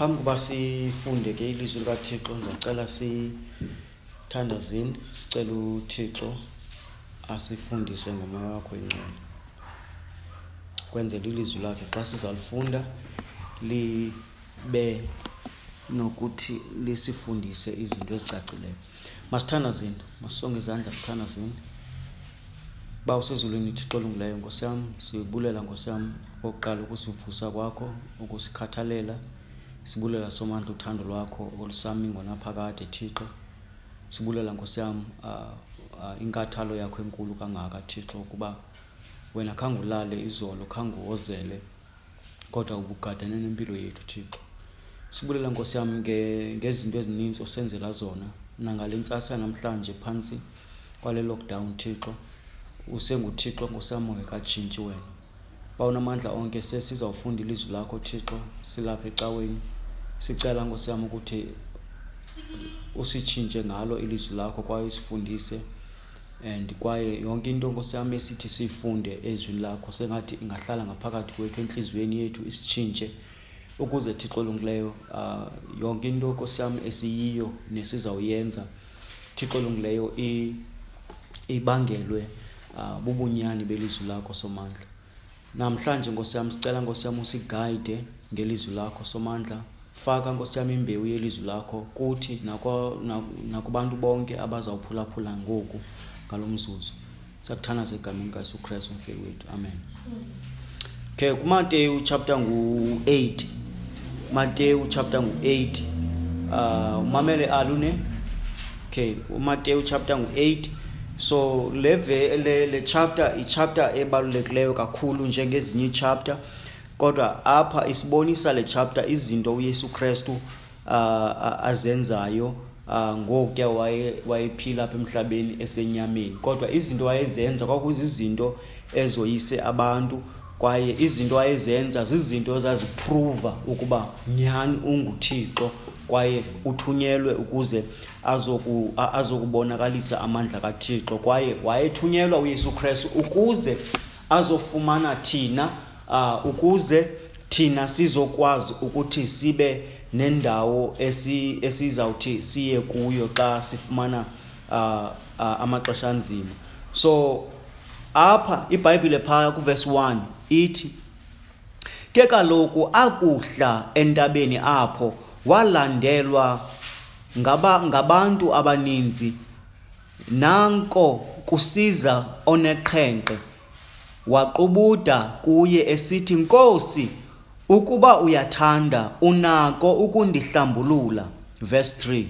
phambi kuba sifunde ke ilizwi likathixo ndizacela sithandazini sicela uthixo asifundise ngomoya wakho ingcwele kwenzela ilizwi lakhe xa sizalifunda libe nokuthi lisifundise izinto ezicacileyo. Masithandazini masisonge izandla sithandazini ba usezulwini thixo olungileyo nkosi yam sibulela nkosi yam okokuqala ukusivusa kwakho ukusikhathalela. Sibulela somandla uthando lwakho olusami ngonaphakade thixo. Sibulela nkosi yam uh, uh, inkathalo yakho enkulu kangaka thixo ukuba wena khange ulale izolo khange uwozele kodwa ubugadane nempilo yethu thixo. Sibulela nkosi yam ngezinto ezininzi osenzela zona nangale ntsasa namhlanje phantsi kwale lockdown thixo. Usenguthixo nkosi yam ongekatshintshi wena. Bawunamandla onke sesizawufunda ilizwi lakho thixo silapha ecaweni. Sicela nkosi yam ukuthi usitshintshe ngalo ilizwi lakho kwaye usifundise. And kwaye yonke into nkosi yam esithi siyifunde ezwini lakho sengathi ingahlala ngaphakathi kwethu entliziyweni yethu isitshintshe ukuze thixo olungileyo uh, yonke into nkosi yam esiyiyo nesizawuyenza thixo olungileyo ibangelwe uh, bubunyani belizwi lakho somandla. Namhlanje nkosi yam sicela nkosi yam usigayide ngelizwi lakho somandla. Faka nkosi yam imbewu yelizwi lakho kuthi nakubantu bonke abazawuphulaphula ngoku ngalo mzuzu. Siyakuthanaza egameni kayesu kristu umfeki wethu amen. Okay kumateyu chapter ngu-8 mateyu chapter ngu-8 uh, umamele alune? Okay umateyu chapter ngu-8 so le, le, le chapter i-chapter ebalulekileyo kakhulu njengezinye ii-chapter kodwa apha isibonisa le chapter izinto uyesu kristu uh, azenzayo uh, ngokuya wayephila apha emhlabeni esenyameni. Kodwa izinto wayezenza kwakuzizinto ezoyise abantu kwaye izinto ayezenza zizinto ezaziphruva ukuba nyhani unguthixo. Kwaye uthunyelwe ukuze azoku azokubonakalisa amandla kathixo. Kwaye wayethunyelwa uyesu kristu ukuze azofumana thina uh, ukuze thina sizokwazi ukuthi sibe nendawo esizawuthi siye kuyo xa sifumana amaxesha anzima. So apha ibhayibhile phaya kuvesi 1 ithi ke kaloku akuhla entabeni apho walandelwa ngaba ngabantu abaninzi. Nanko kusiza oneqhenqe waqubuda kuye esithi nkosi ukuba uyathanda unako ukundihlambulula. Verse 3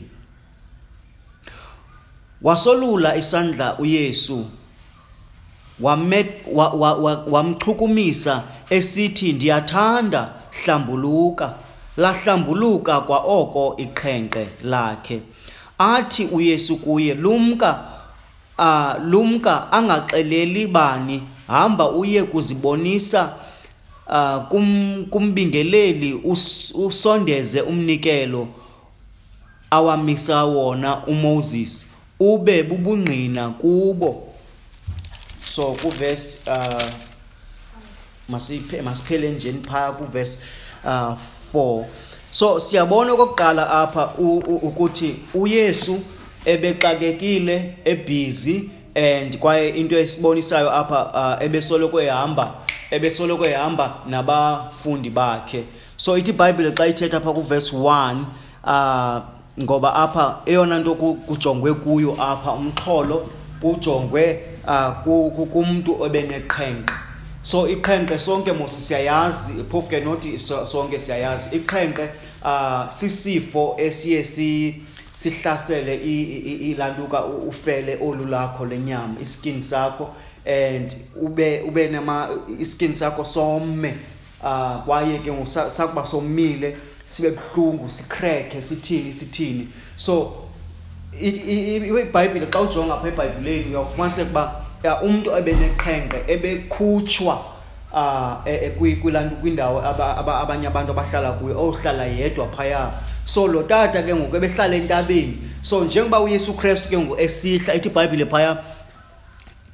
wasolula isandla uyesu wamchukumisa wa, wa, wa esithi ndiyathanda hlambuluka. Lahlambuluka kwa oko iqhenqe lakhe. Athi uyesu kuye lumka uh, lumka angaxeleli bani? Hamba uye kuzibonisa uh, kum, kumbingeleli us, usondeze umnikelo awamisa wona uMoses. Ube bubungqina kubo. So kuvesi uh, masiphe masiphele njeni phaya kuvesi uh, 4 so siyabona okokuqala apha ukuthi uyesu ebexakekile ebhizi and kwaye into esibonisayo apha uh, ebesoloko ehamba ebesoloko ehamba nabafundi bakhe. So ithi ibhayibhile xa ithetha apha kuvesi 1 uh, ngoba apha eyona nto kujongwe kuyo apha umxholo kujongwe uh, kumntu obeneqhenqe so iqhenqe sonke mosi siyayazi phofu ke nothi sonke siyayazi iqhenqe uh, sisifo esiye si sihlasele ilantuka ufele olu lakho lenyama iskin sakho and ube ube nama iskin sakho some uh, kwaye ke sakuba somile sibe buhlungu sikreke sithini sithini so ibhayibhile xa ujonga apha ebhayibhileni uyawufumaniseka uba umntu ebeneqhenqe ebekhutshwa uh, kwilantu kwindawo abanye abantu abahlala kuyo ohlala yedwa phaya. So lo tata ke ngoku ebehlala entabeni. So njengoba uyesu kristu ke ngoku esihla ithi ibhayibhile phaya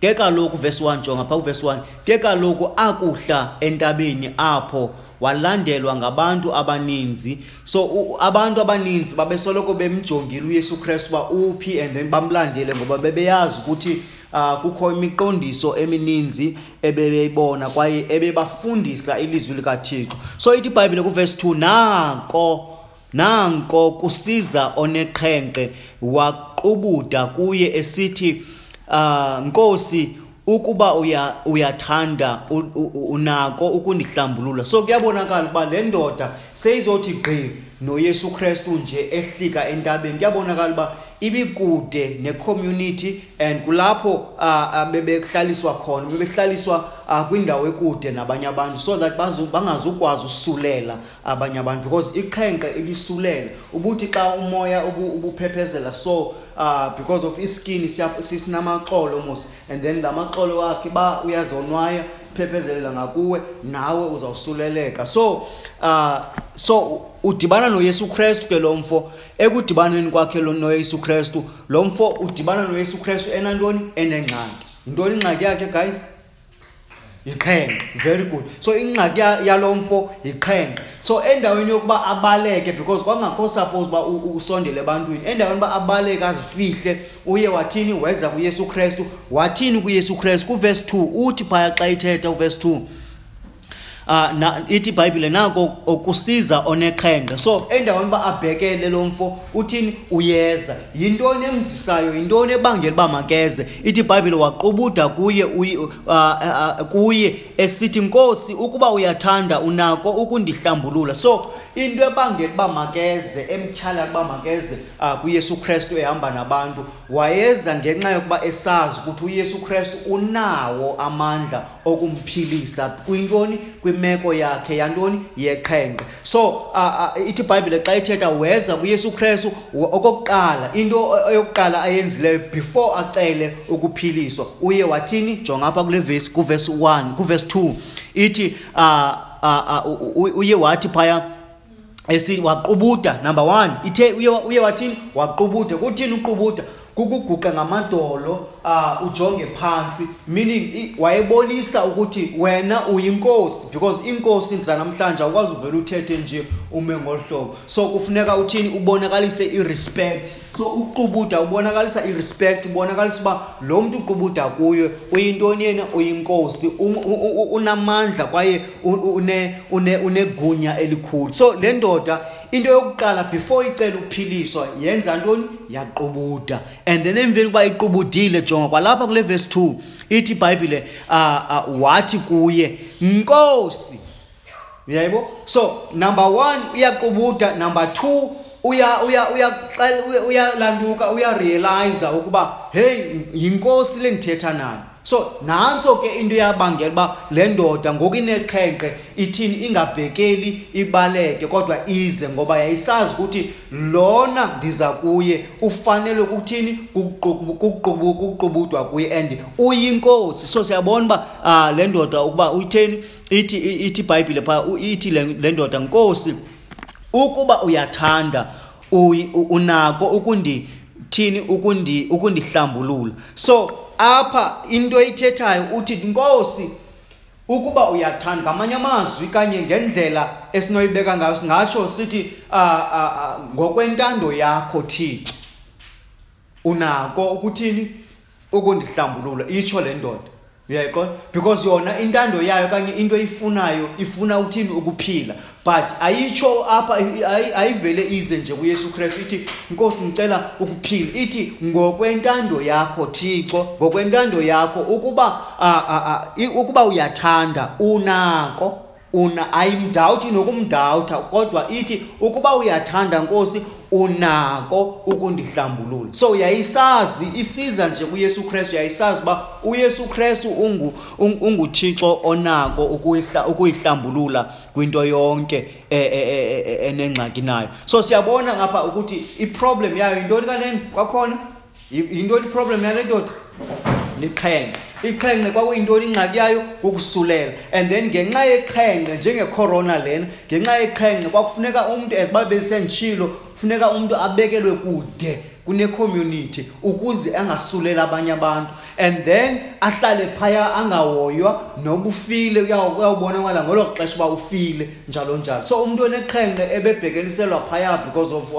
ke kaloku verse 1 jonga phaa kuvesi 1 ke kaloku akuhla entabeni apho walandelwa ngabantu abaninzi. So u, abantu abaninzi babesoloko bemjongile uyesu kristu uba uphi and then bamlandele ngoba bebeyazi ukuthi uh, kukho imiqondiso emininzi ebebeyibona kwaye ebebafundisa ilizwi likathixo. So ithi ibhayibhile kuvesi 2 nanko nanko kusiza oneqhenqe waqubuda kuye esithi uh, nkosi ukuba uya uyathanda unako ukundihlambulula. So kuyabonakala ukuba le ndoda seyizothi gqi noyesu kristu nje ehlika entabeni kuyabonakala uba ibikude necommunity and kulapho uh, bebehlaliswa khona bebehlaliswa uh, kwindawo ekude nabanye abantu. So that bangazukwazi usulela abanye abantu because iqhenqe ilisulela ubuthi xa umoya ubuphephezela so uh, because of iskin sinamaxolo mos and then la maxolo wakhe ba uyazonwaya phephezelela ngakuwe nawe uzawusuleleka. So uh, so udibana noyesu kristu ke lo mfo ekudibaneni kwakhe noyesu kristu lo mfo udibana noyesu kristu enantoni? Enengxaki. Yintoni ingxaki yakhe guys? Yiqhenqe very good. So ingxaki yalo mfo yiqhenqe so endaweni yokuba abaleke because kwangakho suppose uba usondele ebantwini endaweni uba abaleke azifihle uye wathini? Weza kuyesu kristu. Wathini kuyesu kristu? Kuvesi 2 uthi phaya xa ithetha uvesi 2 uh, na, ithi ibhayibhile nako kusiza oneqhenqa so endaweni uba abhekele lo mfo uthini? Uyeza. Yintoni emzisayo? Yintoni ebangela uba makeze? Ithi ibhayibhile waqubuda kuye uh, uh, kuye esithi nkosi ukuba uyathanda unako ukundihlambulula. So into ebangela uba makeze emtyhala uba makeze uh, kuyesu kristu ehamba nabantu wayeza ngenxa yokuba esazi ukuthi uyesu kristu unawo amandla okumphilisa. Kwintoni kwimeko yakhe yantoni? Yeqhenqe so uh, uh, ithi ibhayibhile xa ithetha weza kuyesu kristu okokuqala into yokuqala ayenzileyo before acele ukuphiliswa uye wathini? Jonga apha kule vesi kuvesi 1 kuvesi 2 ithi uh, uh, uh, uye wathi phaya esi waqubuda number 1 ithe uye uye wathini? Waqubuda. Kuthini uqubuda? Kukuguqa ngamadolo uh, ujonge phansi meaning wayebonisa ukuthi wena uyinkosi because inkosi zanamhlanje awukwazi uvele uthethe nje ume ngohlobo. So kufuneka uthini? Ubonakalise irespect. So uqubuda ubonakalisa irespect ubonakalisa uba lo mntu uqubuda kuyo uyintoni yena? Uyinkosi. Unamandla kwaye unegunya elikhulu. So le ndoda into yokuqala before icela ukuphiliswa yenza ntoni? Yaqubuda and then emveni kuba iqubudile jonga kwalapha kule verse 2 ithi ibhayibhile uh, uh, wathi kuye nkosi. Uyayibo so number 1 uyaqubuda number 2 uya uya uyalanduka uyarealize ukuba hey yinkosi lendithetha nayo. So nantso ke into yabangela uba le ndoda ngoku ineqhenqe ithini? Ingabhekeli ibaleke kodwa ize ngoba yayisazi ukuthi lona ndiza kuye ufanele ukuthini? Kuqubudwa kuye and uyinkosi. So siyabona uba uh, le ndoda ukuba utheni ithi ithi ibhayibhile phaa ithi le ndoda nkosi ukuba uyathanda unako ukundi thini ukundi ukundihlambulula. So apha into ethethayo uthi inkosi ukuba uyathanda ngamanye amazwi kanye ngendlela esinoyibeka ngayo singatsho sithi ngokwentando yakho thixo unako ukuthini? Ukundihlambulula itsho le ndoda. Uyayiqonda because yona intando yayo kanye into eyifunayo ifuna uthini ukuphila. But ayitsho apha ayivele ize nje kuyesu kristu. Ithi nkosi ngicela ukuphila. Ithi ngokwentando yakho thixo ngokwentando yakho ukuba ukuba uyathanda unako. Una ayimdawuthi nokumdawutha kodwa ithi ukuba uyathanda nkosi unako ukundihlambulula. So yayisazi isiza nje kuyesu kristu yayisazi uba uyesu kristu unguthixo onako ukuyihlambulula kwinto yonke enengxaki nayo. So siyabona ngapha ukuthi iproblem yayo yintoni kaneni kwakhona? Yintoni iproblem yale ndoda? Liqhenqe iqhenqe kwakuyintoni ingxaki yayo ukusulela and then ngenxa yeqhenqe njengecorona lena ngenxa yeqhenqe kwakufuneka umntu as babesenditshilo kufuneka umntu abekelwe kude. Kune-community ukuze angasulela abanye abantu and then ahlale phaya angahoywa noba ufile uyawubonakala ngolo xesha uba ufile njalo njalo. So umntu oneqhenqe ebebhekeliselwa phaya because of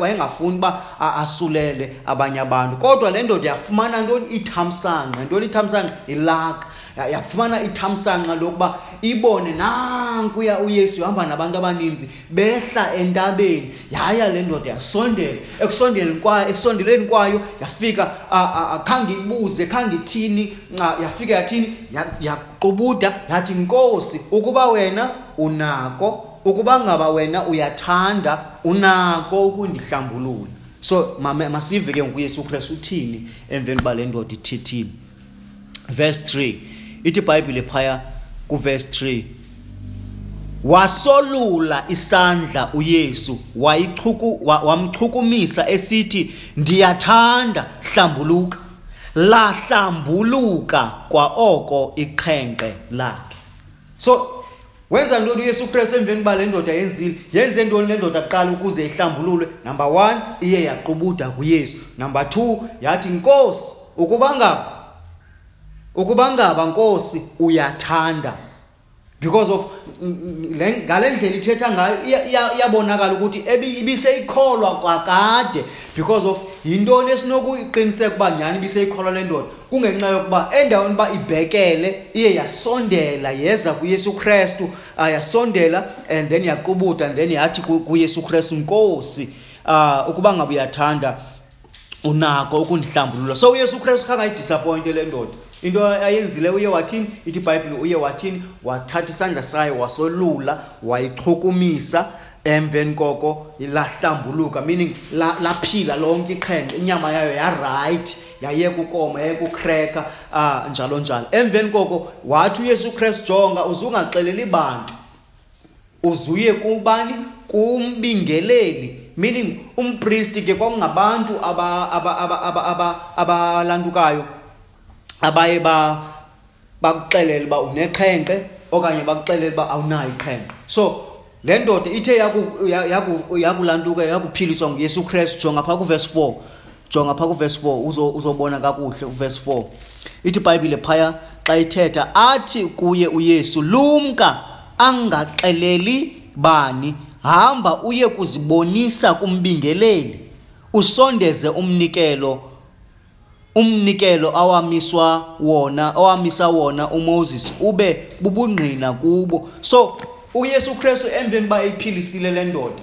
wayengafuni uba asulele abanye abantu. Kodwa le ndoda yafumana ntoni? Ithamsanqa. Ntoni ithamsanqa? Ilaka yafumana ithamsanqa lokuba ibone nankuya uyesu uhamba nabantu abaninzi behla entabeni. Yaya le ndoda yasondela. Ekusondeni kwayo ekusondeleni kwayo yafika khange ibuze khange ithini yafika yathini yaqubuda yathi nkosi ukuba wena unako ukuba ngaba wena uyathanda unako ukundihlambulula. So masive ke ngokuyesu kristu uthini emveni uba le ndoda ithithile? Verse 3 ithi ibhayibhile phaya kuverse 3 wasolula isandla uYesu wayichuku wamchukumisa esithi ndiyathanda hlambuluka. Lahlambuluka kwa oko iqhenqe lakhe. So wenza ntoni uyesu kristu emveni ba le ndoda yenzile? Yenze ntoni le ndoda kuqala ukuze ihlambululwe? Number one iye yaqubuda kuyesu. Number two yathi nkosi ukuba ngaba ukuba ngaba nkosi uyathanda. Because of ngale ndlela ithetha ngayo iyabonakala ukuthi ibiseyikholwa kwakade. Because of yintoni esinokuyiqiniseka uba nyhani ibiseyikholwa le ndoda? Kungenxa yokuba endaweni uba ibhekele iye yasondela yeza kuyesu krestu uh, yasondela and then yaqubuda and then yathi kuyesu krestu nkosi uh, ukuba ngabe uyathanda unako ukundihlambulula. So uyesu krestu khangayidisappointe le ndoda. Into ayenzile uye wathini? Ithi ibhayibhile uye wathini? Wathatha isandla sayo wasolula wayichukumisa emveni koko lahlambuluka meaning laphila lonke iqhenqe inyama yayo yarayithi yayeka ukoma yayeka ukreka uh, njalo njalo. Emveni koko wathi uyesu kristu jonga uzungaxeleli bantu. Uzuye kubani? Kumbingeleli. Meaning umpristi ke kwakungabantu abalantukayo abaye ba bakuxelele uba uneqhenqe okanye bakuxelele uba awunayo iqhenqe. So le ndoda ithe yakulantuka yakuphiliswa nguyesu kristu jonga phaa kuvesi 4 jonga phaa kuvesi 4 uzobona kakuhle uvesi 4 ithi ibhayibhile phaya xa ithetha athi kuye uyesu lumka angaxeleli bani? Hamba uye kuzibonisa kumbingeleli usondeze umnikelo umnikelo awamiswa wona owamisa wona uMoses ube bubungqina kubo. So uYesu Kristu emveni ba iphilisile le ndoda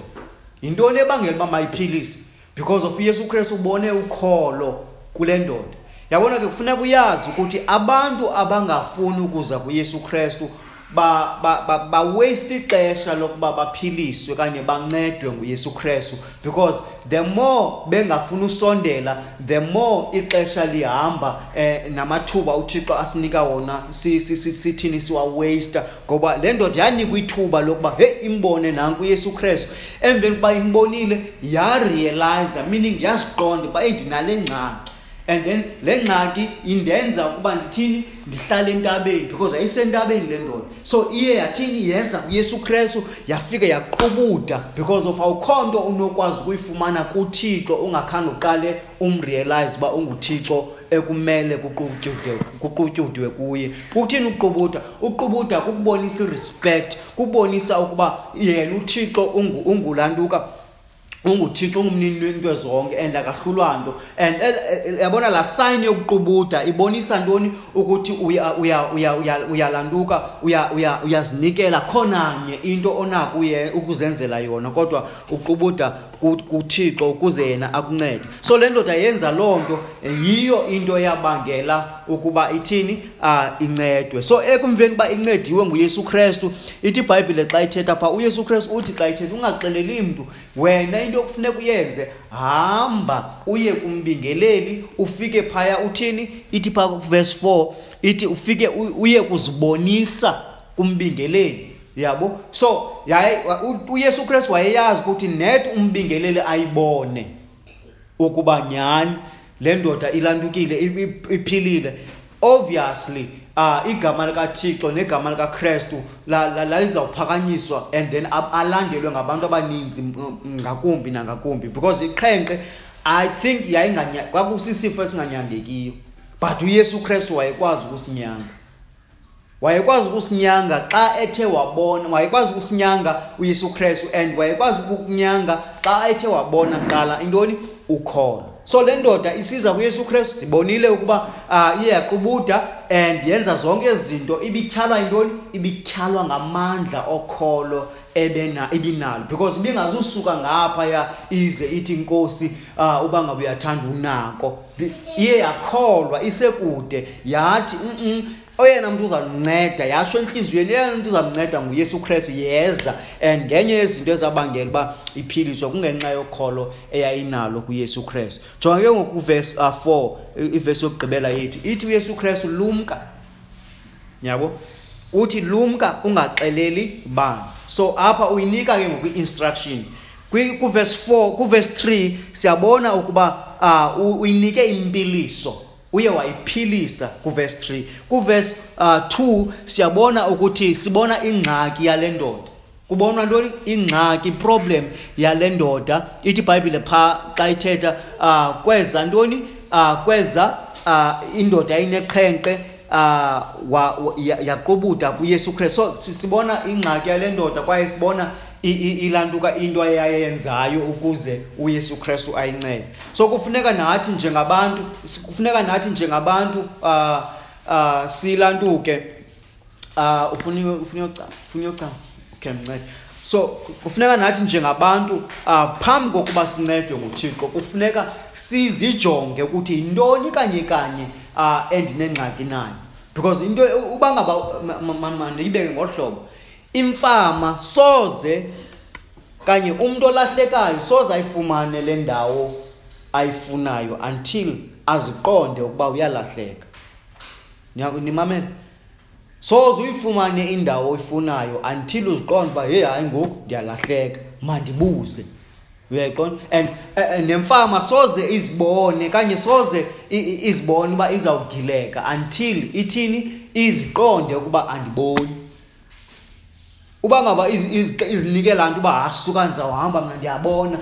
yintoni ebangela uba mayiphilise? Because of uYesu Kristu ubone ukholo kule ndoda. Yabona ke kufuneka uyazi ukuthi abantu abangafuni ukuza kuYesu Kristu ba ba ba, ba waste ixesha lokuba baphiliswe kanye bancedwe nguYesu Kristu because the more bengafuna usondela the more ixesha lihamba eh namathuba uThixo asinika wona sithini siwa waste ngoba le ndoda yanikwa ithuba lokuba hey imbone nanku uYesu Kristu emveni kuba imbonile ya realize meaning yaziqonda ba endinale ngxaki. And then le ngxaki indenza ukuba ndithini? Ndihlale entabeni because ayisentabeni le ndoda. So iye yathini? Yeza kuyesu kristu yafika yaqqubuda because of awukho nto unokwazi ukuyifumana kuthixo ungakhange uqale umrealize uba unguthixo ekumele kuqutyudwe kuye. Kuthini uqubuda uqubuda kukubonisa irespect kukubonisa ukuba yena uthixo ungulantuka ungu unguthixo ungumnini wento zonke and akahlulwa nto. And eh, eh, yabona laa sayini yokuqubuda ibonisa ntoni? Ukuthi uyalantuka uyazinikela khonanye into onako ukuzenzela yona. Kodwa uqubuda kuthixo ukuze yena akuncede. So le ndoda yenza loo nto yiyo into yabangela ukuba ithini? Uh, incedwe. So ekumveni uba incediwe nguyesu krestu ithi ibhayibhile xa ithetha phaa uyesu krestu uthi xa ithetha ungaxeleli mntu wena into okufuneka uyenze hamba uye kumbingeleli ufike phaya uthini? Ithi phaa verse 4 ithi ufike uye kuzibonisa kumbingeleli. Yabo? So yaye uyesu kristu wayeyazi ukuthi net umbingeleli ayibone ukuba nyhani le ndoda ilantukile iphilile. Obviously uh igama likaThixo negama likaKristu lalizawuphakanyiswa and then alandelwe ngabantu abaninzi ngakumbi nangakumbi because iqhenqe i think yayinganya kwakusisifo esinganyangekiyo but uyesu kristu wayekwazi ukusinyanga. Wayekwazi ukusinyanga xa ethe wabona wayekwazi ukusinyanga uyesu kristu and wayekwazi ukukunyanga xa ethe wabona qala intoni? Ukholo so le ndoda isiza kuyesu kristu sibonile ukuba uh, iye yaqubuda and yenza zonke ezi zinto ibityhalwa yintoni? Ibityhalwa ngamandla okholo ebena ibinalo because ibingazusuka ngaphaya ize ithi inkosi uh, uba ngabe uyathanda unako. Iye yakholwa isekude yathi mm -mm, oyena mntu uzamnceda yatsho entliziyweni eyena mntu uzamnceda nguyesu kristu yeza. And ngenye yezinto ezabangela uba iphiliswe kungenxa yokholo eyayinalo kuyesu kristu jonga ke ngoku uvesi uh, 4 ivesi yokugqibela yethu ithi uyesu kristu lumka. Yabo? Uthi lumka ungaxeleli bani. So apha uyinika ke ngoku i-instruction. Kuvesi 4 kuvesi 3 siyabona ukuba uh, uyinike impiliso. Uye wayiphilisa kuvesi 3 kuvesi uh, 2 siyabona ukuthi sibona ingxaki yale ndoda. Kubonwa ntoni? Ingxaki iproblem yale ndoda. Ithi ibhayibhile phaa xa ithetha uh, kweza ntoni? Uh, kweza uh, indoda yayineqhenqe uh, yaqubuda kuyesu kristu. So sibona ingxaki yale ndoda kwaye sibona ilantuka into eyayenzayo ukuze uyesu kristu ayincede so kufuneka nathi njengabantu kufuneka nathi njengabantu uh, uh, silantuke uh, ufuna ufuna uyocama okay mncede so kufuneka nathi njengabantu uh, phambi kokuba sincedwe nguthixo kufuneka sizijonge ukuthi yintoni kanye kanye uh, endinengxaki nayo because into uba ngaba mandiyibeke ngolu hlobo imfama soze kanye umuntu olahlekayo soze ayifumane le ndawo ayifunayo until aziqonde ukuba uyalahleka. Nimamele soze uyifumane indawo oyifunayo until uziqonde uba hey hayi ngoku ndiyalahleka mandibuze. Uyayiqonda? And nemfama soze izibone kanye soze izibone uba izawugileka until ithini? Iziqonde ukuba andiboni. Uba ngaba izinike laa nto uba hasuka ndizawuhamba mna ndiyabona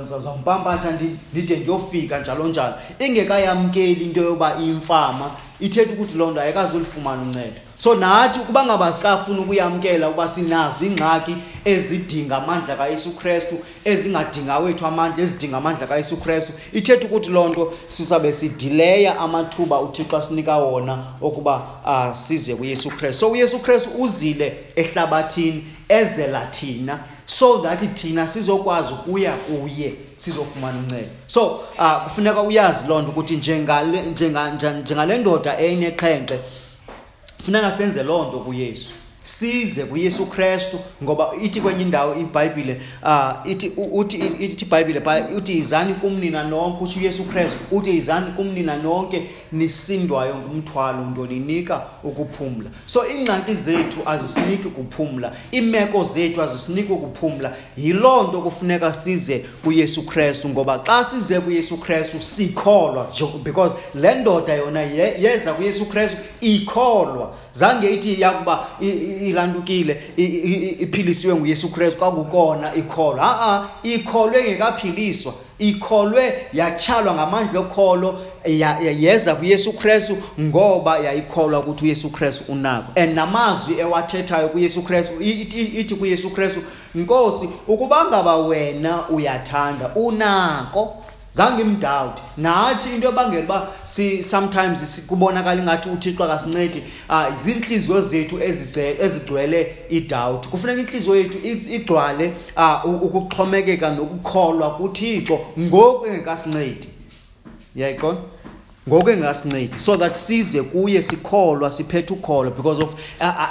ndizawumpampatha ndide ndiyofika njalo njalo. Ingekayamkeli into yoba iyimfama ithetha ukuthi loo nto ayikazulifumana uncedo. So nathi ukuba ngaba sikafuna ukuyamkela ukuba sinazo iingxaki ezidinga amandla kayesu kristu ezingadinga wethu amandla ezidinga amandla kayesu kristu ithetha ukuthi loo nto sizabe sidileya amathuba uthixo asinika wona okuba uh, size kuyesu kristu. So uyesu kristu uzile ehlabathini ezela thina so that thina sizokwazi ukuya kuye sizofumana uncedo. So uh, kufuneka uyazi loo nto ukuthi njengale njengale ndoda eyineqhenqe funeka senze loo nto kuyesu. Size kuyesu kristu ngoba ithi kwenye indawo ibhayibhile uh, ithi uthi ithi ibhayibhile uthi izani kumnina nonke utsho uyesu kristu uthi izani kumnina nonke nisindwayo ngumthwalo nto ninika ukuphumla. So iingxaki zethu azisiniki kuphumla iimeko zethu azisiniki ukuphumla. Yiloo nto kufuneka size kuyesu kristu ngoba xa size kuyesu kristu sikholwa because le ndoda yona yeza kuyesu kristu ikholwa. Zange ithi yakuba ilandukile iphilisiwe nguyesu kristu kwakukona ikholwa. A-a ikholwe ngekaphiliswa ikholwe yatyhalwa ngamandla okholo yeza kuyesu kristu ngoba yayikholwa ukuthi uyesu kristu unako and namazwi ewathethayo kuyesu kristu ithi kuyesu kristu nkosi ukuba ngaba wena uyathanda unako zange imdawuti nathi into yobangela uba si sometimes kubonakala ingathi uthixo akasincedi um ziintliziyo zethu ezigcwele idawuti kufuneka intliziyo yethu igcwale um ukuxhomekeka nokukholwa kuthixo ngoku engekasincedi. Yayiqonda ngoku engasincedi so that size kuye sikholwa siphethe ukholo because of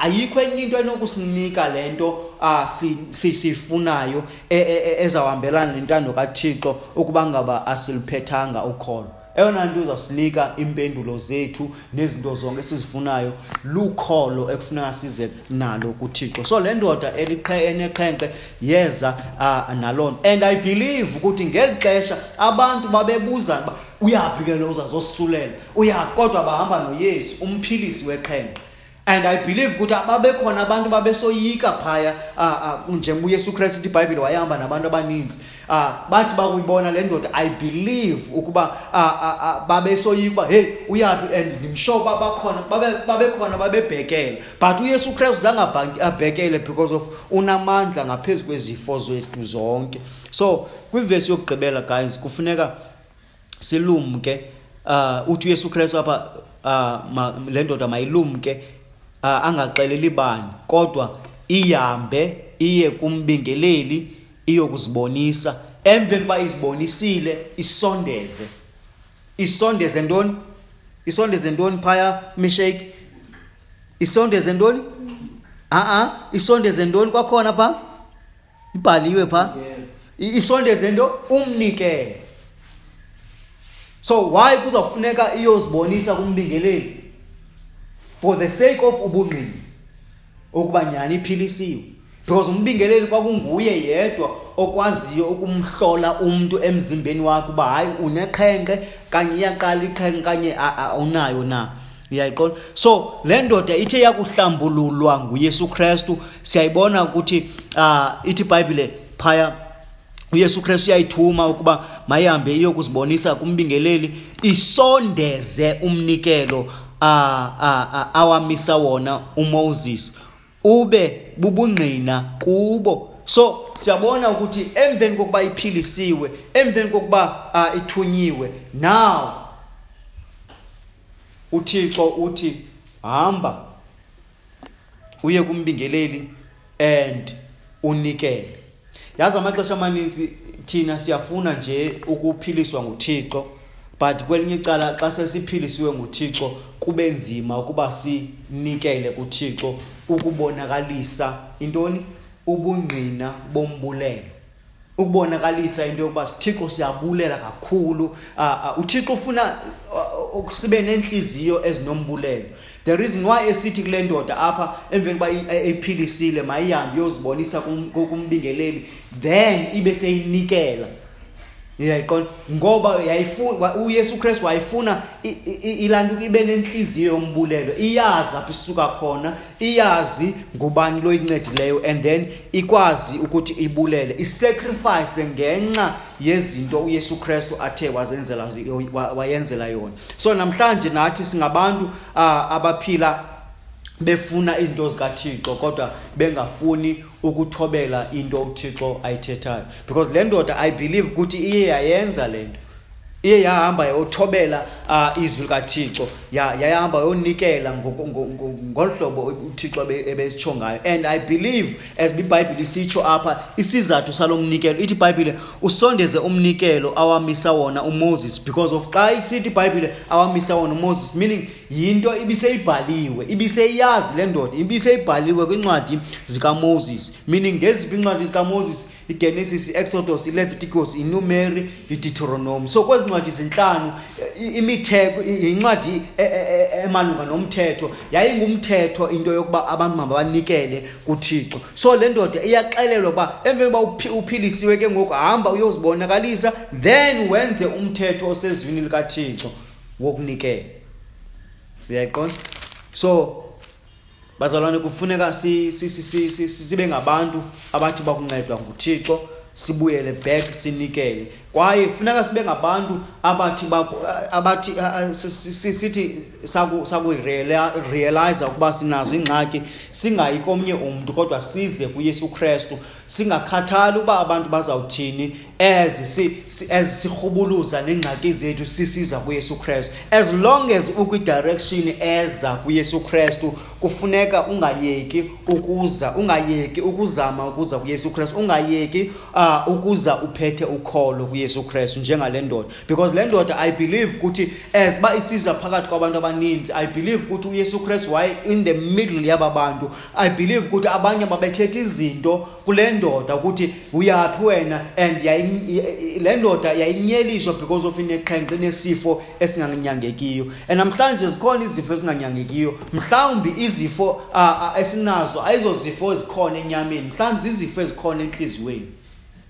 ayikho enye into enokusinika le nto uh, siyifunayo si, si ezawuhambelana nentando kathixo ukuba ngaba asiliphethanga ukholo eyona nto uzawusinika iimpendulo zethu nezinto zonke esizifunayo lukholo ekufuneka size nalo kuthixo. So le ndoda eneqhenqe yeza uh, naloo nto. And i believe ukuthi ngeli xesha abantu babebuza uba uyaphi ke lo uzazosisulela uyaphi kodwa bahamba noyesu umphilisi weqhenqe and i believe ukuthi babekhona abantu babesoyika phaya njengoba uyesu kristu ithi ibhayibhile wayehamba nabantu abaninzi. Um bathi bakuyibona le ndoda i believe ukuba babesoyika uba heyi uyaphi? And ndimsho uba bakhona babekhona babebhekele. But uyesu kristu zange abhekele because of unamandla ngaphezu kwezifo zethu zonke. So kwivesi yokugqibela guys kufuneka silumke uh uthi uyesu kristu apha uh, le ndoda mayilumke uh, angaxeleli bani kodwa ihambe iye kumbingeleli iyokuzibonisa. Emveni uba izibonisile isondeze. Isondeze ntoni? Isondeze ntoni phaya mishake isondeze ntoni? A-a isondeze ntoni kwakhona pha? Ibhaliwe pha. Isondeze nto umnikele so why kuzawufuneka iyozibonisa kumbingeleli? For the sake of ubungqini ukuba nyani iphilisiwe. Because umbingeleli kwakunguye yedwa okwaziyo ukumhlola umuntu emzimbeni wakhe uba hayi uneqhenqe kanye iyaqala iqhenqe kanye awunayo na. Uyayiqonda? So le ndoda ithe yakuhlambululwa nguyesu krestu siyayibona ukuthi um ithi ibhayibhile phaya uyesu krestu uyayithuma ukuba mayihambe iyokuzibonisa kumbingeleli isondeze umnikelo awamisa wona uMoses. Ube bubungqina kubo. So siyabona ukuthi emveni kokuba iphilisiwe emveni kokuba ithunyiwe now uThixo uthi hamba uye kumbingeleli and unikele. Yazi amaxesha amaninzi thina siyafuna nje ukuphiliswa nguThixo but kwelinye icala xa sesiphilisiwe nguThixo kube nzima ukuba sinikele kuThixo ukubonakalisa intoni? Ubungqina bombulelo. Ukubonakalisa into yokuba sithixo siyabulela kakhulu. Uh, uthixo ufuna uh, sibe nenhliziyo ezinombulelo. The reason why esithi kule ndoda apha emveni uba ephilisile mayihambe iyozibonisa kumbingeleli then ibe seyinikela. Uyayiqonda ngoba yayifuna uyesu kristu wayefuna ilantuka ibe nenhliziyo yombulelo. Iyazi apho isuka khona iyazi ngubani loyincedileyo and then ikwazi ukuthi ibulele. Isacrifice ngenxa yezinto uyesu kristu athe wazenzela wayenzela yona. So namhlanje nathi singabantu uh, abaphila befuna izinto zikaThixo kodwa bengafuni ukuthobela into uThixo ayithethayo. Because le ndoda i believe ukuthi iye yayenza lento iye yahamba yothobela uh, izwi likaThixo yayahamba yonikela ngolhlobo uThixo ebesitsho ngayo and i believe as iBhayibhile isitsho apha isizathu salomnikelo ithi iBhayibhile usondeze umnikelo awamisa wona uMoses because of xa isithi iBhayibhile awamisa wona uMoses meaning yinto ibiseyibhaliwe ibiseyazi le ndoda ibiseyibhaliwe kwincwadi zikaMoses. Meaning ngeziphi incwadi zikaMoses? Igenesis i-exodus ileviticus inumeri ideuteronomy so kwezi ncwadi zinhlanu imitheko yincwadi emalunga nomthetho. Yayingumthetho into yokuba abantu mabanikele kuthixo. So le ndoda iyaxelelwa ukuba emveni uba uphilisiwe ke ngoku hamba uyozibonakalisa then wenze umthetho osezwini likathixo wokunikela. Uyayiqonda? So bazalwane kufuneka sibe ngabantu abathi bakuncedwa nguthixo sibuyele back sinikele. Kwaye funeka sibe ngabantu abathi abathi sithi sakurealize ukuba sinazo iingxaki singayi komnye umntu kodwa size kuyesu krestu. Singakhathali uba abantu bazawuthini as sirhubuluza neengxaki zethu sisiza kuyesu krestu. As long as ukwidirection eza kuyesu krestu kufuneka ungayeki ukuza ungayeki ukuzama ukuza kuyesu krestu ungayeki uh, ukuza uphethe ukholo kuyesu krestu njengale ndoda. Because le ndoda i believe ukuthi as uba isiza phakathi kwabantu abaninzi i believe ukuthi uyesu krestu waye in the middle yaba bantu i believe ukuthi abanye babethetha izinto kule ndoda ukuthi uyaphi wena and le ndoda yayinyeliswa because of ineqhenqe nesifo esinganyangekiyo. And namhlanje zikhona izifo ezinganyangekiyo. Mhlawumbi izifo uh, esinazo ayizozifo ezikhona enyameni. Mhlawumbi zizifo ezikhona enhliziyweni.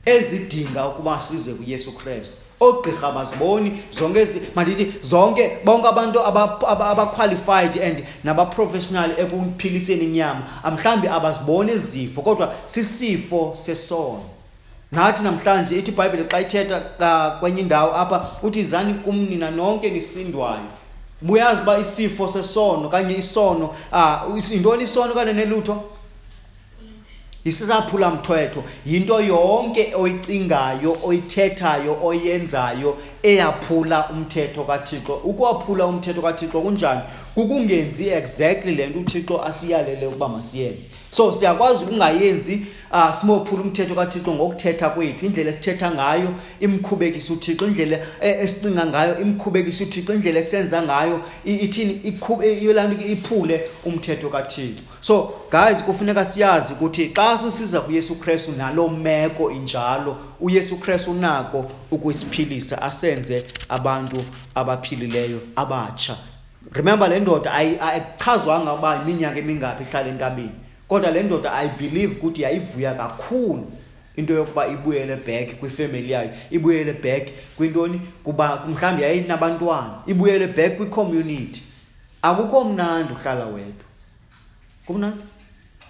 Ezidinga ukuba size kuyesu kristu. Oogqirha baziboni zonke mandithi zonke bonke abantu abaqualified and nabaprofessional ekuphiliseni inyama mhlawumbi abaziboni ezifo kodwa sisifo sesono. Nathi namhlanje ithi ibhayibhile xa ithetha kwenye indawo apha uthi izani kum nina nonke nisindwayo. Buyazi uba isifo sesono kanye isono um yintoni isono kane nelutho? Isisaphula mthwetho yinto yonke oyicingayo oyithethayo oyenzayo eyaphula umthetho kathixo. Ukwaphula umthetho kathixo kunjani? Kukungenzi exactly le nto uthixo asiyalele ukuba masiyenze. So siyakwazi ukungayenzi uh, simophula umthetho kathixo ngokuthetha kwethu. Indlela esithetha ngayo imkhubekisa uthixo. Indlela e, esicinga ngayo imkhubekisa uthixo. Indlela esenza ngayo ithini? Yolanto iphule umthetho kathixo. So guys kufuneka siyazi ukuthi xa sisiza kuyesu kristu naloo meko injalo uyesu kristu unako ukuyisiphilisa asenze abantu abaphilileyo abatsha. Remember le ndoda ayichazwanga uba iminyaka emingaphi ihlala entabeni kodwa le ndoda i believe ukuthi yayivuya kakhulu into yokuba ibuyele back kwifamily yayo ibuyele back kwintoni kuba mhlawumbi yayinabantwana ibuyele back kwicommunity. Akukho mnandi uhlala wedwa. Kumnandi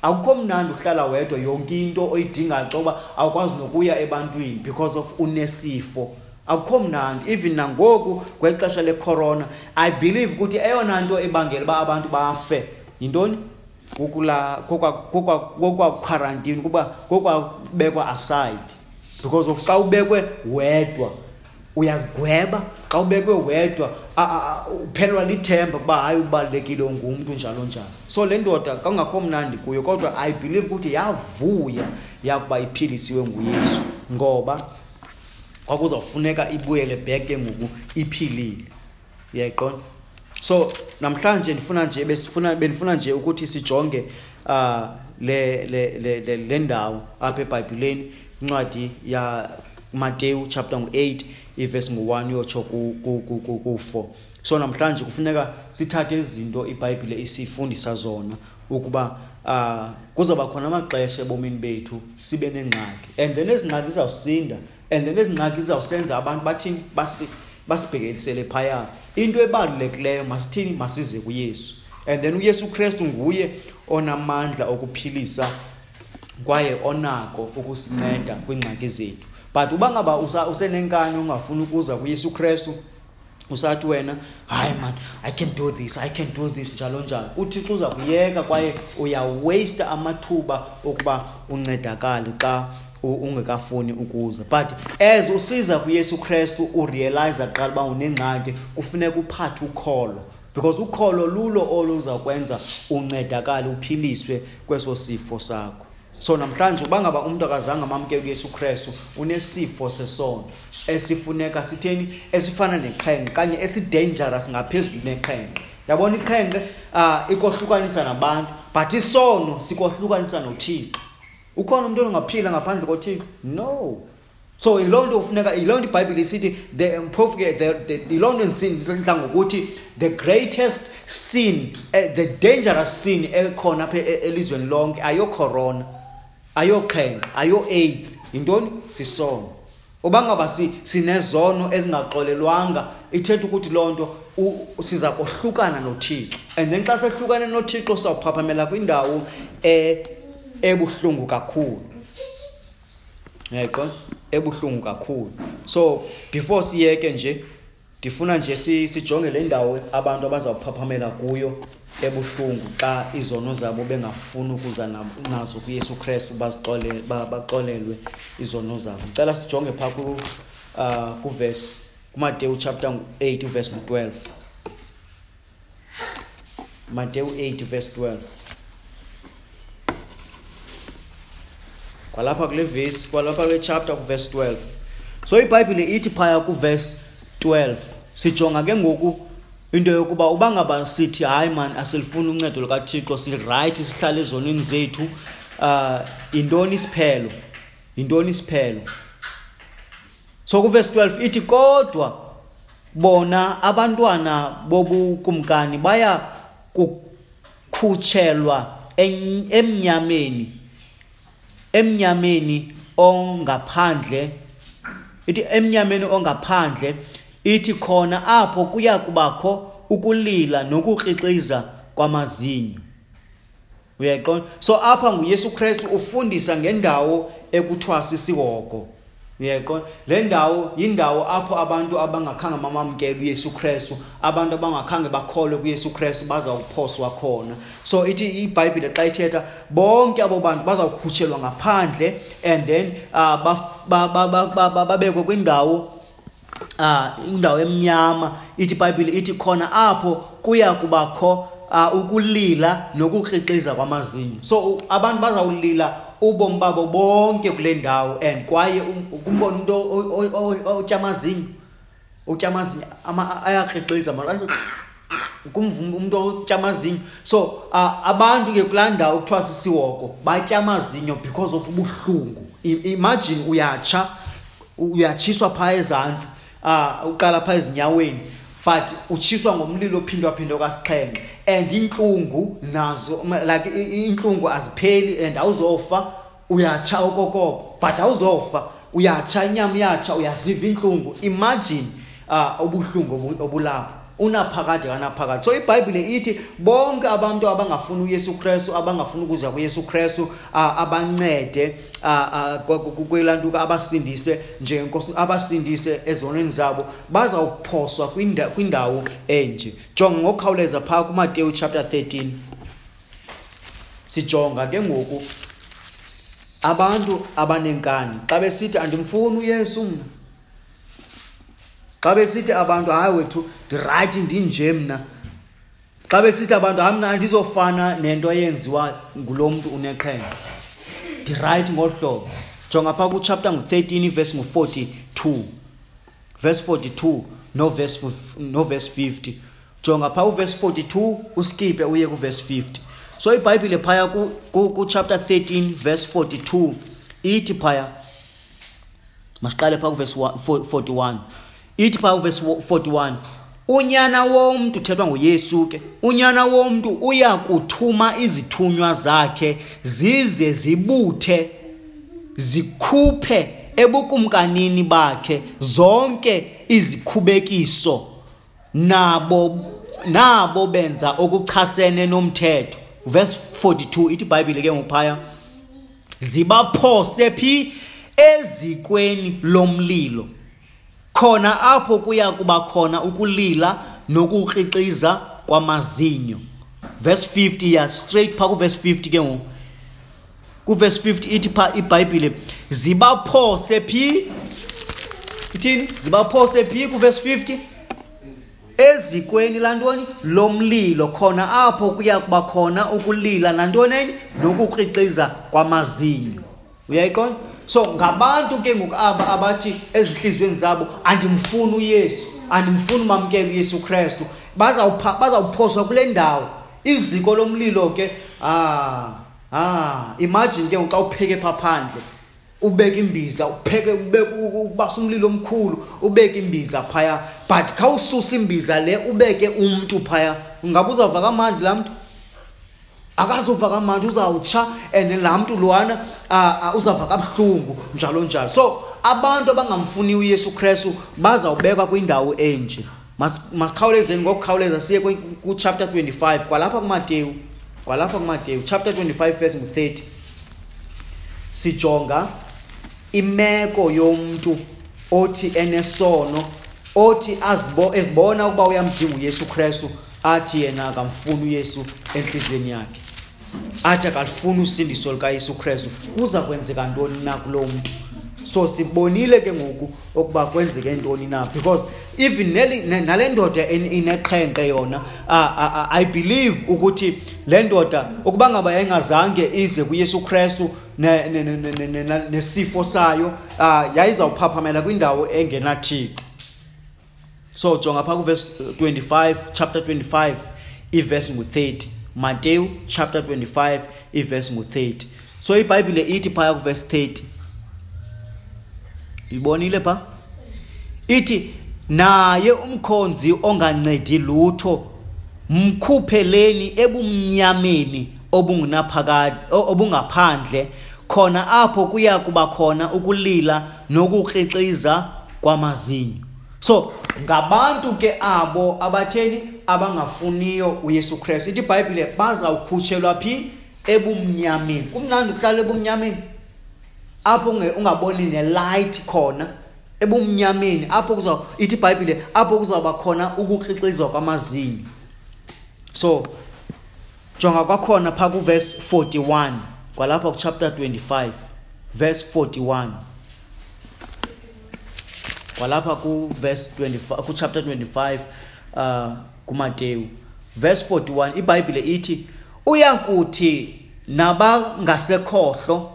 akukho mnandi uhlala wedwa yonke into oyidingayo xoba awukwazi nokuya ebantwini because of unesifo. Akukho mnandi even nangoku kwexesha lecorona i believe ukuthi eyona nto ebangela uba abantu bafe yintoni? Kokula kokwaquarantine kuba kokwabekwa aside. Because of xa ubekwe wedwa uyazigweba. Xa ubekwe wedwa uphelwa lithemba kuba hayi ubalulekile ngumntu njalo njalo. So le ndoda kangakho mnandi kuyo kodwa i believe ukuthi yavuya yakuba iphilisiwe nguyesu. Ngoba kwakuzawufuneka ibuyele back ke ngoku iphilile. Uyayiqonda so namhlanje ndifuna nje besifuna bendifuna nje ukuthi sijonge uh le le le le ndawo apha eBhayibhelini incwadi ya Mateyu chapter ngo8 iverse ngo1 yotsho ku4 so namhlanje kufuneka sithathe izinto iBhayibhile isifundisa zona ukuba uh kuzoba khona amaxesha ebomini bethu sibe nengxaki. And then ezingxaki zizawusinda and then ezingxaki zizawusenza abantu bathini basi basibhekelisele phaya. Into ebalulekileyo masithini? Masize kuyesu. And then uyesu kristu nguye onamandla okuphilisa kwaye onako ukusinceda kwiingxaki zethu. But uba ngaba usenenkani ungafuni ukuza kuyesu kristu usathi wena hayi man i can do this i can do this njalo njalo. Uthixo uza kuyeka kwaye uyawaste amathuba okuba uncedakale xa ungekafuni ukuza. But as usiza kuyesu kristu urealize qala uba unengxaki kufuneka uphathe ukholo. Because ukholo lulo oluzakwenza uncedakale uphiliswe kweso sifo sakho. So namhlanje uba ngaba umntu akazange amamkeli kuyesu kristu unesifo sesono esifuneka sitheni? Esifana neqhenqe kanye esidangerous ngaphezulu neqhenqe. Yabona iqhenqe? Um ikohlukanisa nabantu but isono sikohlukanisa nothixo. Ukhona umuntu ongaphila ngaphandle kothixo no. So yiloo nto kufuneka yiloo nto ibhayibhile isithi the ke yiloo nto ndisindla ngokuthi the greatest sin uh, the dangerous sin ekhona apha e, elizweni lonke ayocorona ayoqhenqa ayo-aids. Yintoni? Sisono. Uba ngaba sinezono ezingaxolelwanga. Ithetha ukuthi loo nto siza kohlukana nothixo. And then xa sehlukane nothixo sizawuphaphamela kwindawo um ebuhlungu kakhulu. Ngeqo ebuhlungu kakhulu. So before siyeke nje ndifuna nje sijonge le ndawo abantu abazawuphaphamela kuyo ebuhlungu xa izono zabo bengafuni ukuza nazo kuyesu kristu baxolelwe izono zabo. Ndicela sijonge phaa um kuvesi kumateyu chapter 8 verse 12 mateyu 8 verse 12 kwalapha kule verse kwalapha kule chapter kuverse 12 so ibhayibhile ithi phaya kuverse 12 sijonga ke ngoku into yokuba uba ngaba sithi hayi man asilifuni uncedo lukathixo sirayithi sihlale ezonweni zethu. Uh yintoni isiphelo? Yintoni isiphelo? So kuverse 12 ithi kodwa bona abantwana bobukumkani baya kukhutshelwa emnyameni emnyameni ongaphandle ithi emnyameni ongaphandle ithi khona apho kuya kubakho ukulila nokukriqiza kwamazinyo. Uyayiqonda so apha nguyesu kristu ufundisa ngendawo ekuthiwa sisihogo. Uyayiqonda le ndawo yindawo apho abantu abangakhange bamamkele uyesu kristu abantu abangakhange bakholwe kuyesu kristu bazawuphoswa khona. So ithi ibhayibhile xa ithetha bonke abo bantu bazawukhutshelwa ngaphandle and then uh, babekwe kwindawo uh, indawo emnyama. Ithi ibhayibhile ithi khona apho kuya kubakho uh, ukulila nokukriqiza kwamazinyo. So abantu bazawulila ubomi babo bonke kule ndawo and kwaye kumbona umuntu otya amazinyo utya amazinyo ayakriqiza kumvuma umuntu otya amazinyo. So uh, abantu ke kulaa ndawo kuthiwa sisiwoko batya amazinyo because of ubuhlungu. Imagine uyatsha uyatshiswa phaa ezantsi uh, uqala phaa ezinyaweni but utshiswa ngomlilo ophindwaphindwa kasixhenxe and intlungu nazo like intlungu azipheli and awuzofa uyatsha okokoko but awuzofa uyatsha inyama iyatsha uyaziva intlungu imagine uh, ubuhlungu obulapho. Unaphakade kanaphakade. So ibhayibhile ithi bonke abantu abangafuni uyesu kristu abangafuni ukuza kuyesu kristu abancede kwelantuka abasindise njengenkosi abasindise ezonweni zabo bazawuphoswa kwindawo enje. Jonga ngokukhawuleza phaa kumateyu chapter 13 sijonga ke ngoku abantu abanenkani. Xa besithi andimfuni uyesu mna xa besithi abantu hayi wethu ndirayithi ndinje mna. Xa besithi abantu hayi mna andizofana nento eyenziwa ngulo mntu uneqhenqa ndirayithi ngolu hlobo. Jonga phaa kuchapter ngu-13 ivesi ngu-42 verse 42 novesi novesi 50 jonga phaa uvesi 42 uskipe uye kuvesi 50 so ibhayibhile phaya kuchapter 13 verse 42 ithi phaya masiqale phaa kuvesi 41 ithi phaa uvesi 41 unyana womntu uthethwa nguyesu ke unyana womntu uya kuthuma izithunywa zakhe zize zibuthe zikhuphe ebukumkanini bakhe zonke izikhubekiso nabo nabo benza okuchasene nomthetho. Verse 42 ithi ibhayibhile ke ngophaya zibaphose phi ezikweni lomlilo. Khona apho kuya kuba khona ukulila nokukriqiza kwamazinyo. Verse 50 ya straight pha kuverse 50 ke ngoku. Kuverse 50 ithi pha ibhayibhile zibaphose phi? Ithini? Zibaphose phi? Kuverse 50 ezikweni lantoni? Lomlilo khona apho kuya kuba khona ukulila nantoneni nokukriqiza kwamazinyo. Uyayiqonda? So ngabantu ke ngoku aba abathi ezinhliziyweni zabo andimfuni uyesu andimfuni umamkela uyesu kristu. Bazawuphoswa kule ndawo. Iziko lomlilo ke ah ah imagine ke xa upheke phaa phandle ubeka imbiza upheke ubasa umlilo omkhulu ubeka imbiza phaya. But khawususa imbiza le ubeke umntu phaya ungabe uzawuva kamandi laa mntu? Akazuva kamandi uzawutsha and laa mntu lowana uzawuva kabuhlungu njalo njalo. So abantu abangamfuniyo uyesu kristu bazawubekwa kwindawo enje. Masikhawulezeni ngokukhawuleza siye kuchapter 25 kwalapha kumateyu kwalapha kumateyu chapter 25 verse ngu-30 sijonga imeko yomntu othi enesono othi azibo ezibona ukuba uyamdinga uyesu kristu athi yena akamfuni uyesu entliziyweni yakhe. Athi akalifuni usindiso likayesu kristu kuza kwenzeka ntoni na kuloo mntu so sibonile ke ngoku ukuba kwenzeke ntoni na because even nale ndoda ineqhenqe yona uh, i believe ukuthi le ndoda ukuba ngaba yayingazange ize kuyesu kristu nesifo sayo uh, yayizawuphaphamela kwindawo engenathixo. So jonga phaa kuvesi 25 chapter 25 ivesi ngu-30 mateyu chapter 25 ivesi ngu-30 so ibhayibhile ithi phaya kuvesi 30 ibonile pha? Ithi naye umkhonzi ongancedi lutho mkhupheleni ebumnyameni obungunaphakade obungaphandle khona apho kuya kuba khona ukulila nokukrixiza kwamazinyo. So ngabantu ke abo abatheni abangafuniyo uyesu kristu. Ithi ibhayibhile bazawukhutshelwa phi? Ebumnyameni. Kumnandi ukuhlala ebumnyameni. Apho ungaboni nelight khona ebumnyameni. Apho kuza ithi ibhayibhile apho kuzawuba khona ukukhiqizwa kwamazinyo. So jonga kwakhona phaa kuvesi 41 kwalapha kuchapter 25 verse 41 kwalapha kuverse 25 kuchapter 25 uh kuMateyu. Verse 41 iBhayibhile ithi uyakuthi nabangasekhohlo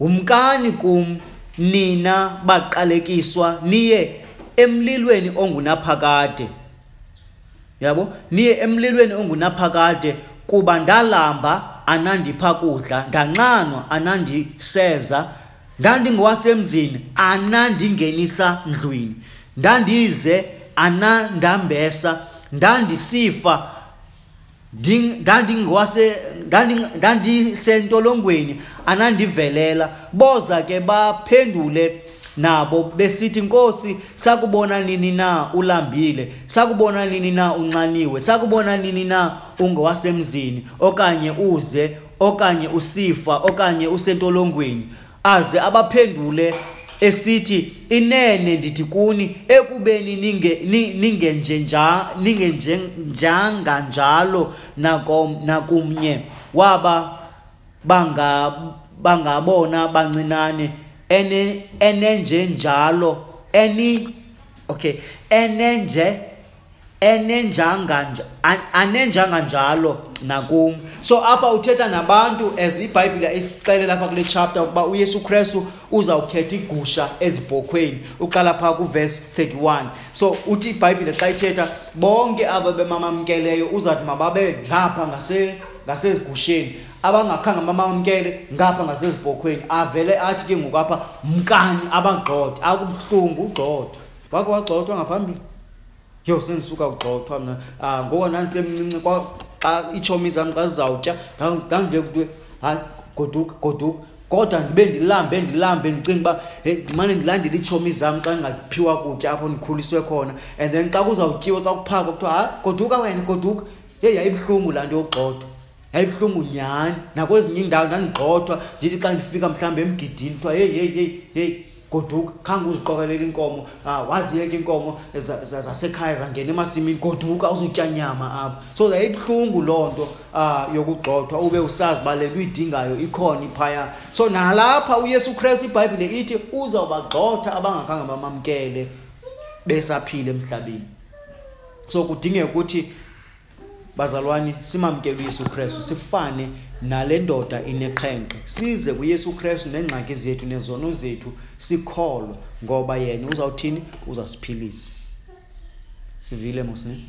umkani kum nina baqalekiswa niye emlilweni ongunaphakade. Yabo? Niye emlilweni ongunaphakade kuba ndalamba anandipha kudla ndanxanwa anandiseza ndandingowasemzini anandingenisa ndlwini. Ndandize anandambesa ndandisifa ndandisentolongweni anandivelela boza ke baphendule nabo besithi nkosi sakubona nini na ulambile? Sakubona nini na unxaniwe sakubona nini na ungowasemzini? Okanye uze okanye usifa okanye usentolongweni. Aze abaphendule esithi inene ndithi kuni ekubeni ninge ningenje nja ningenje njanga njalo nakom nakumnye. Waba banga bangabona bancinane ene enenje njalo eni okay enenje enenjanga anenjanga njalo nakum. So apha uthetha nabantu as ibhayibhile isixele lapha kule chapter ukuba uyesu kristu uzawukhetha igusha ezibhokhweni. Uqala phaa kuvesi 31 so uthi ibhayibhile xa ithetha bonke aba bemamamkeleyo uzawuthi mababe ngapha ngasezigusheni. Abangakhange bamamkele ngapha ngasezibhokhweni. Avele athi ke ngoku apha mkani abagxothe akubuhlungu ugxothwa wake wagxothwa ngaphambili. Yo sendisuka kugxothwa mna. Um ngoko nandisemncinci xa itshomi zam xa zizawutya ndandive kuthiwe hayi goduka goduka. Kodwa ndibe ndilambe ndilambe ndicinga uba hey ndimane ndilandele iitshomi zam xa ndingaphiwa kutya apho ndikhuliswe khona. And then xa kuzawutyiwa xa kuphakwa kuthiwa hayi goduka wena goduka. Yeyi yayibuhlungu laa nto yokugxothwa yayibuhlungu nyhani. Nakwezinye iindawo ndandigxothwa ndithi xa ndifika mhlawumbi emgidini kuthiwa heyi heyi heyi heyi goduka khange uziqokelela inkomo. Uh, waziyeka inkomo zasekhaya zangena emasimini goduka uzutya nyama apha so yayibuhlungu loo nto uh, yokugxothwa ube usazi uba le nto uyidingayo ikhona iphaya. So nalapha uyesu kristu ibhayibhile ithi uzawubagxotha abangakhange bamamkele besaphile emhlabeni. So kudingeka ukuthi bazalwane simamkele uyesu kristu sifane nale ndoda ineqhenqe size kuyesu kristu neengxaki zethu nezono zethu sikholwe ngoba yena uzawuthini? Uzasiphilisa. Sivile mosine?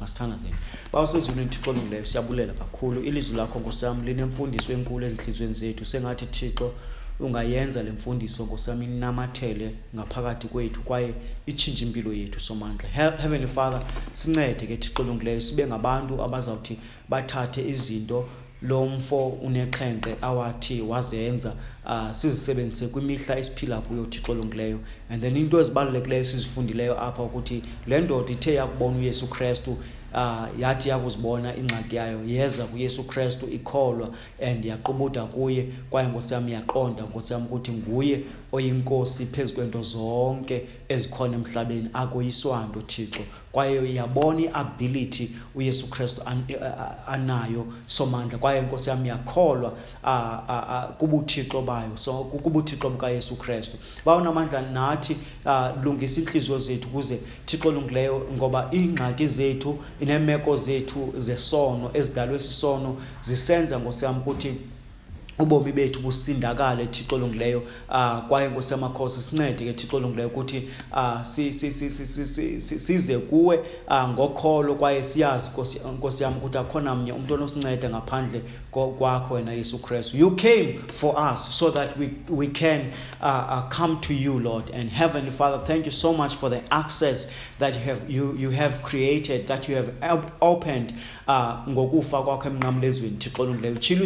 Masithandazeni bawusezulwini thixo olungileyo siyabulela kakhulu. Ilizwi lakho nkosam linemfundiso enkulu ezintliziyweni zethu. Sengathi thixo ungayenza le mfundiso nkosami inamathele ngaphakathi kwethu kwaye itshintshe impilo yethu somandla. Heavenly father sincede ke thixo olungileyo sibe ngabantu abazawuthi bathathe izinto lo mfo uneqhenqe awathi wazenza uh, sizisebenzise kwimihla esiphila kuyo thixo olungileyo. And then into ezibalulekileyo sizifundileyo apha ukuthi le ndoda ithe yakubona uyesu kristu uh, yathi yakuzibona ingxaki yayo yeza kuyesu kristu ikholwa and yaqubutha kuye. Kwaye nkosi yam yaqonda nkosi yam ukuthi nguye oyinkosi phezu kwento zonke ezikhona emhlabeni akoyiswanto thixo kwaye yabona iability uyesu kristu an, anayo somandla. Kwaye nkosi yam yakholwa kubuthixo bayo so kubuthixo bukayesu kristu. Bawunamandla nathi uh, lungisa iintliziyo zethu kuze thixo lungileyo ngoba iingxaki zethu ineemeko zethu zesono ezidalwe sisono zisenza ngosiyam ukuthi ubomi bethu busindakale thixo olungileyo. Uh, kwaye nkosi yamakhosi sincede ke thixo olungileyo ukuthi uh, si, si, si, si, si, si, si, size kuwe uh, ngokholo. Kwaye siyazi nkosi yam ukuthi akhona mnye umntu onosinceda ngaphandle kwakho wena yesu kristu you came for us so that we, we can uh, uh, come to you lord. And heavenly father thank you so much for the access that you have, you, you have created that you have opened uh, ngokufa kwakho emnqamlezweni thixo olungileyo tshilo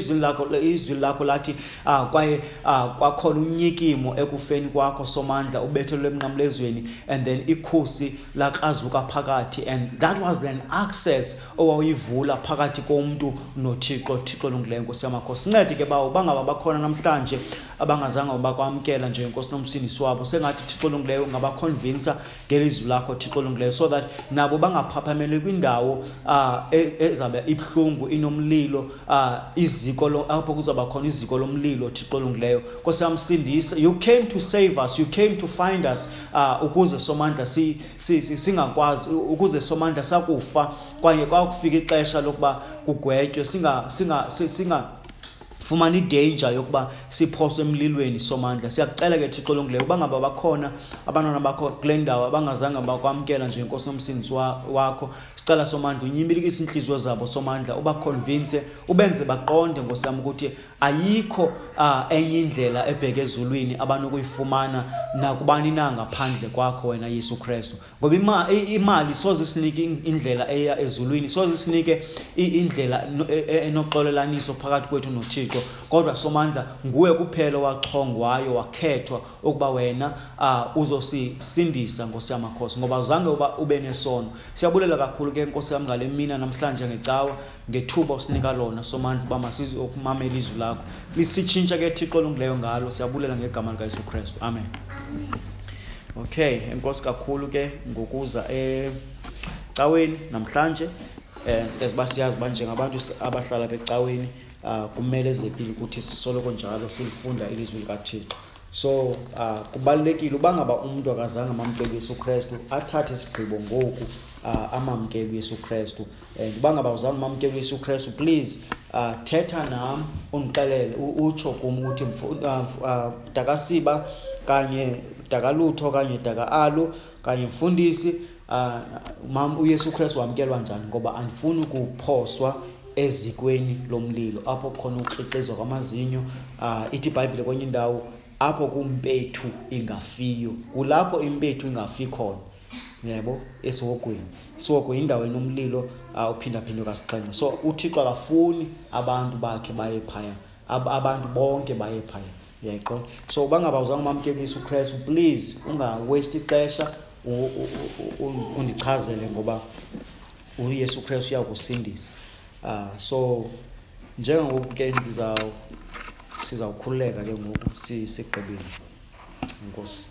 izwi lakho lathi uh, kwaye uh, kwakhona unyikimo ekufeni kwakho somandla ubethelwe emnqamlezweni and then ikhusi lakrazuka phakathi. And that was then access owawuyivula phakathi komntu nothixo thixo lungileyo nkosi yamakhosi sincede ke bawo bangaba bakhona namhlanje. Abangazange bakwamkela njengenkosi nomsindisi wabo sengathi thixo lungileyo ungabakhonvinsa ngelizwi lakho thixo lungileyo so that nabo bangaphaphameli kwindawo um ezabe ibuhlungu inomlilo um iziko apho kuzawuba khona iziko lomlilo thixo lungileyo nkosi yamsindisa you came to save us you came to find us uh, ukuze somandla singakwazi ukuze somandla sakufa. Kwaye kwakufika ixesha lokuba kugwetywe singa singa singa fumana idanger yokuba siphoswe emlilweni somandla. Siyakucela ke thixo longileyo uba ngaba bakhona abantwana bakho kule ndawo abangazange bakwamkela njengenkosi nomsindisi wakho sicela somandla unyibilikise iinhliziyo zabo somandla ubakhonvinse ubenze baqonde ngosam ukuthi ayikho uh, enye indlela ebheke ezulwini abanokuyifumana nakubani na ngaphandle kwakho wena yesu kristu. Ngoba ima, imali soze sinike indlela eya ezulwini soze sinike indlela e, e, enoxolelaniso phakathi kwethu nothixo. Uthixo kodwa somandla nguwe kuphela wachongwayo wakhethwa ukuba wena uh, uzosisindisa nkosi yamakhosi ngoba uzange uba ube nesono. Siyabulela kakhulu ke nkosi yami ngale mina namhlanje ngecawa ngethuba usinika lona somandla uba masizokumamela izwi lakho. Lisitshintsha ke thixo olungileyo ngalo siyabulela ngegama likayesu kristu. Amen. Okay enkosi kakhulu ke ngokuza ecaweni namhlanje um siba siyazi uba njengabantu abahlala becaweni uh, kumele zepile ukuthi sisoloko njalo silifunda ilizwi likathixo so uh, kubalulekile uba ngaba umntu akazange amamkeli uyesu kristu athathe isigqibo ngoku uh, amamkeli uyesu kristu. And uba ngaba uzange umamkeli uyesu kristu please uh, thetha nam undixelele utsho kum ukuthi uh, dakasiba uh, kanye dakalutho kanye daka alu kanye mfundisi uh, mam uyesu kristu wamkelwa njani? Ngoba andifuni ukuphoswa ezikweni lomlilo. Apho khona ukuxixizwa kwamazinyo uh, ithi ibhayibhile kwenye indawo apho kumpethu ingafiyo. Kulapho impethu ingafi khona. Yebo esihogweni isihogo yindawo enomlilo uh, uphindaphinde kasixhenxe so uthixo akafuni abantu bakhe baye phaya Ab abantu bonke baye phaya. Yayiqonda so uba ngaba uzange umamkeli uyesu kristu please ungawesti ixesha undichazele ngoba uyesu kristu uyakusindisa. Ah so njengoku ke ndiza sizawukhululeka ke ngoku sigqibile. Inkosi